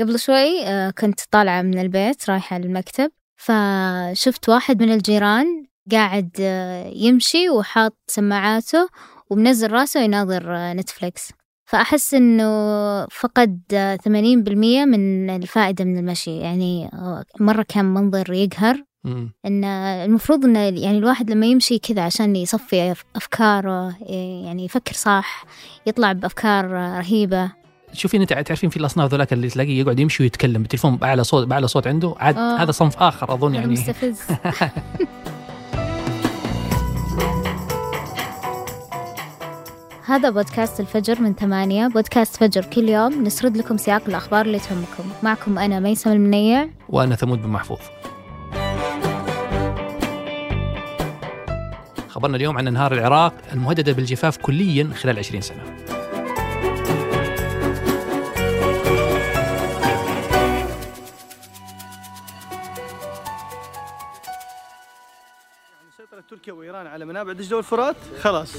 قبل شوي آه، كنت طالعة من البيت رايحة للمكتب فشفت واحد من الجيران قاعد آه، يمشي وحاط سماعاته ومنزل راسه يناظر آه، نتفليكس. فأحس إنه فقد ثمانين بالمية من الفائدة من المشي. يعني مرة كان منظر يقهر. إن المفروض إن يعني الواحد لما يمشي كذا عشان يصفي أفكاره يعني يفكر صح يطلع بأفكار رهيبة. شوفين إنت تعرفين في الأصناف ذولاك اللي تلاقيه يقعد يمشي ويتكلم بالتليفون بأعلى صوت بأعلى صوت عنده عاد آه. هذا صنف آخر أظن يعني. مستفز. هذا بودكاست الفجر من ثمانية بودكاست فجر كل يوم. نسرد لكم سياق الأخبار اللي تهمكم. معكم أنا ميسم المنيع. وأنا ثمود بن محفوظ. خبرنا اليوم عن انهار العراق المهددة بالجفاف كليا خلال 20 سنة. تركيا وإيران على منابع دجله والفرات؟ خلاص.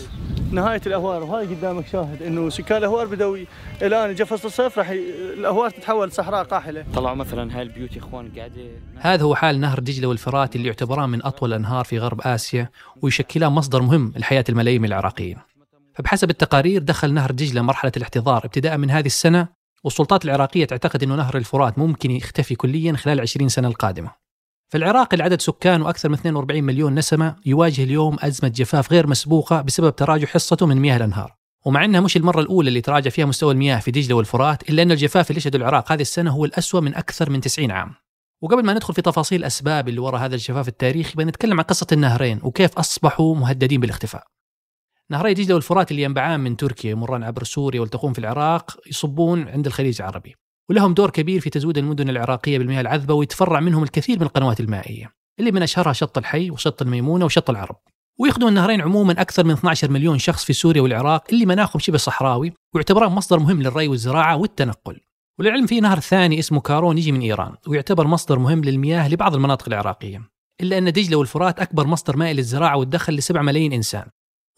نهاية الاهوار وهذا قدامك شاهد إنه سكان الاهوار بدوا إلان جاء فصل الصيف راح الاهوار تتحول صحراء قاحله طلعوا مثلا هاي البيوت يا إخوان قاعدة. هذا هو حال نهر دجله والفرات اللي يعتبران من أطول الأنهار في غرب آسيا ويشكلان مصدر مهم لحياة الملايين العراقيين. فبحسب التقارير دخل نهر دجله مرحلة الاحتضار ابتداء من هذه السنة والسلطات العراقية تعتقد إنه نهر الفرات ممكن يختفي كليا خلال 20 سنة القادمة. فالعراق اللي عدد سكانه أكثر من 42 مليون نسمة يواجه اليوم أزمة جفاف غير مسبوقة بسبب تراجع حصته من مياه الأنهار. ومع أنها مش المرة الأولى اللي تراجع فيها مستوى المياه في دجلة والفرات إلا أن الجفاف اللي شهده العراق هذه السنة هو الأسوأ من أكثر من 90 عام. وقبل ما ندخل في تفاصيل الأسباب اللي وراء هذا الجفاف التاريخي بنتكلم عن قصة النهرين وكيف أصبحوا مهددين بالاختفاء. نهري دجلة والفرات اللي ينبعان من تركيا يمران عبر سوريا والتقون في العراق يصبون عند الخليج العربي. ولهم دور كبير في تزويد المدن العراقية بالمياه العذبة ويتفرع منهم الكثير من القنوات المائية اللي من أشهرها شط الحي وشط الميمونة وشط العرب. ويخدم النهرين عموما أكثر من 12 مليون شخص في سوريا والعراق اللي مناخهم شبه صحراوي ويعتبران مصدر مهم للري والزراعة والتنقل. وللعلم في نهر ثاني اسمه كارون يجي من إيران ويعتبر مصدر مهم للمياه لبعض المناطق العراقية. إلا أن دجلة والفرات أكبر مصدر مائي للزراعة والدخل ل 7 ملايين إنسان.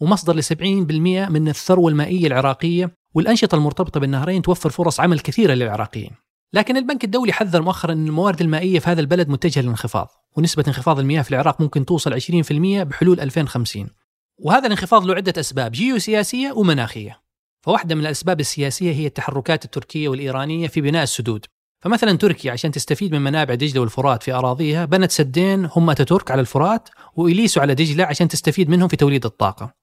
ومصدر ل 70% من الثروة المائية العراقية والأنشطة المرتبطة بالنهرين توفر فرص عمل كثيرة للعراقيين. لكن البنك الدولي حذر مؤخرا أن الموارد المائية في هذا البلد متجهة للانخفاض ونسبة انخفاض المياه في العراق ممكن توصل 20% بحلول 2050 وهذا الانخفاض له عدة أسباب جيوسياسية ومناخية. فواحدة من الأسباب السياسية هي التحركات التركية والإيرانية في بناء السدود. فمثلا تركيا عشان تستفيد من منابع دجلة والفرات في أراضيها بنت سدين هم أتاتورك على الفرات وإليسو على دجلة عشان تستفيد منهم في توليد الطاقة.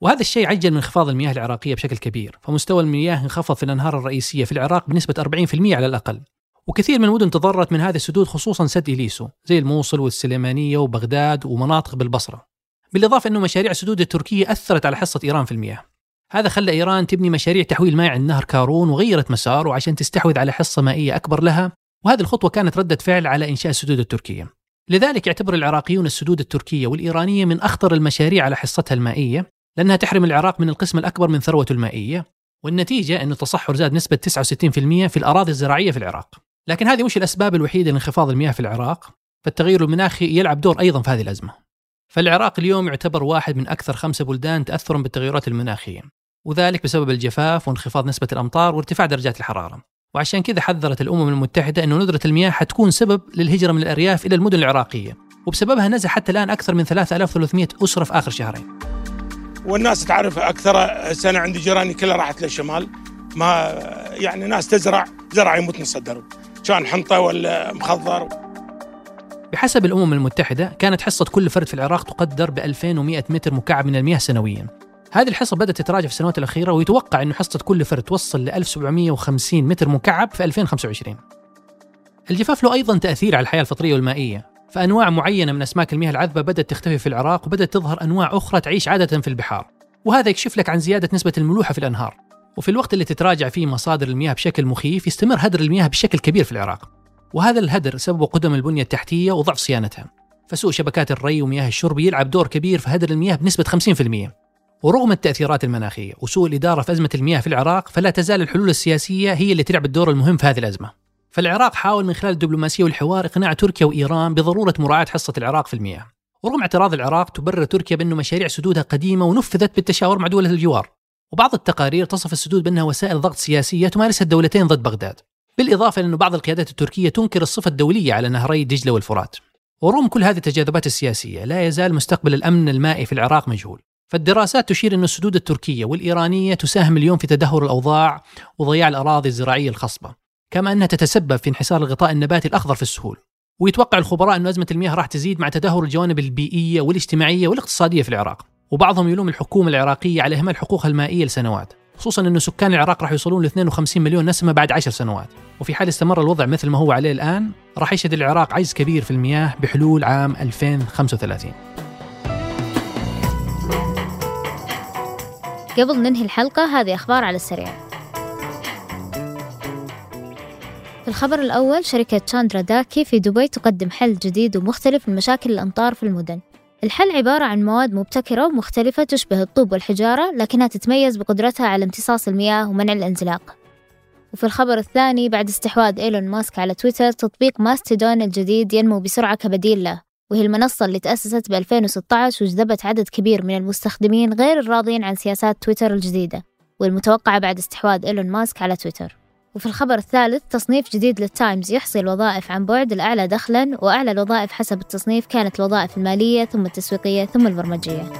وهذا الشيء عجل من انخفاض المياه العراقية بشكل كبير فمستوى المياه انخفض في الأنهار الرئيسية في العراق بنسبة 40% على الأقل. وكثير من المدن تضررت من هذه السدود خصوصا سد إليسو زي الموصل والسليمانية وبغداد ومناطق بالبصرة. بالإضافة أنه مشاريع السدود التركية أثرت على حصة إيران في المياه. هذا خلى إيران تبني مشاريع تحويل ماء عند نهر كارون وغيرت مساره عشان تستحوذ على حصة مائية أكبر لها وهذه الخطوة كانت ردة فعل على إنشاء السدود التركية. لذلك يعتبر العراقيون السدود التركية والإيرانية من أخطر المشاريع على حصتها المائية لأنها تحرم العراق من القسم الأكبر من ثروته المائية والنتيجة أن التصحر زاد نسبة 69% في الأراضي الزراعية في العراق. لكن هذه مش الأسباب الوحيدة لانخفاض المياه في العراق؟ فالتغير المناخي يلعب دور أيضا في هذه الأزمة. فالعراق اليوم يعتبر واحد من أكثر خمسة بلدان تأثرا بالتغيرات المناخية وذلك بسبب الجفاف وانخفاض نسبة الأمطار وارتفاع درجات الحرارة. وعشان كذا حذرت الأمم المتحدة أن ندرة المياه حتكون سبب للهجرة من الأرياف إلى المدن العراقية وبسببها نزح حتى الآن أكثر من 3300 أسرة في آخر شهرين. والناس تعرف أكثر سنة عندي جيراني كلها راحت للشمال. ما يعني ناس تزرع زرع يموت من الصدر كان حنطة ولا مخضر. بحسب الأمم المتحدة كانت حصة كل فرد في العراق تقدر ب 2100 متر مكعب من المياه سنويا. هذه الحصة بدأت تتراجع في السنوات الأخيرة ويتوقع أن حصة كل فرد توصل ل 1750 متر مكعب في 2025 الجفاف له أيضا تأثير على الحياة الفطرية والمائية. فأنواع معينة من أسماك المياه العذبة بدأت تختفي في العراق وبدأت تظهر أنواع أخرى تعيش عادة في البحار. وهذا يكشف لك عن زيادة نسبة الملوحة في الأنهار. وفي الوقت اللي تتراجع فيه مصادر المياه بشكل مخيف يستمر هدر المياه بشكل كبير في العراق. وهذا الهدر سببه قدم البنية التحتية وضعف صيانتها. فسوء شبكات الري ومياه الشرب يلعب دور كبير في هدر المياه بنسبة 50% ورغم التأثيرات المناخية وسوء الإدارة في أزمة المياه في العراق فلا تزال الحلول السياسية هي اللي تلعب الدور المهم في هذه الأزمة. فالعراق حاول من خلال الدبلوماسية والحوار إقناع تركيا وإيران بضرورة مراعاة حصة العراق في المياه. ورغم اعتراض العراق تبرر تركيا بأنه مشاريع سدودها قديمة ونفذت بالتشاور مع دولة الجوار. وبعض التقارير تصف السدود بأنها وسائل ضغط سياسية تمارسها الدولتين ضد بغداد. بالإضافة لأن بعض القيادات التركية تنكر الصفة الدولية على نهري دجلة والفرات. ورغم كل هذه التجاذبات السياسية لا يزال مستقبل الأمن المائي في العراق مجهول. فالدراسات تشير أن السدود التركية والإيرانية تساهم اليوم في تدهور الأوضاع وضياع الأراضي الزراعية الخصبة. كما أنها تتسبب في انحسار الغطاء النباتي الأخضر في السهول. ويتوقع الخبراء أن أزمة المياه راح تزيد مع تدهور الجوانب البيئية والاجتماعية والاقتصادية في العراق. وبعضهم يلوم الحكومة العراقية على إهمال حقوقها المائية لسنوات. خصوصا أن سكان العراق راح يوصلون ل 52 مليون نسمة بعد 10 سنوات. وفي حال استمر الوضع مثل ما هو عليه الآن راح يشهد العراق عجز كبير في المياه بحلول عام 2035 قبل ننهي الحلقة هذه أخبار على السريع. في الخبر الأول شركة شاندرا داكي في دبي تقدم حل جديد ومختلف لمشاكل الأمطار في المدن. الحل عبارة عن مواد مبتكرة ومختلفة تشبه الطوب والحجارة لكنها تتميز بقدرتها على امتصاص المياه ومنع الانزلاق. وفي الخبر الثاني بعد استحواذ إيلون ماسك على تويتر تطبيق ماستيدون الجديد ينمو بسرعة كبديل له. وهي المنصة اللي تأسست ب 2016 وجذبت عدد كبير من المستخدمين غير الراضين عن سياسات تويتر الجديدة والمتوقعة بعد استحواذ إيلون ماسك على تويتر. وفي الخبر الثالث تصنيف جديد للتايمز يحصي الوظائف عن بعد الأعلى دخلا وأعلى الوظائف حسب التصنيف كانت الوظائف المالية ثم التسويقية ثم البرمجية.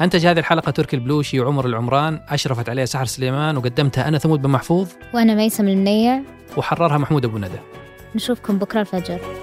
أنتج هذه الحلقة تركي البلوشي وعمر العمران أشرفت عليها سحر سليمان وقدمتها أنا ثمود بن محفوظ. وأنا ميسم المنيع وحررها محمود أبو ندى. نشوفكم بكرة الفجر.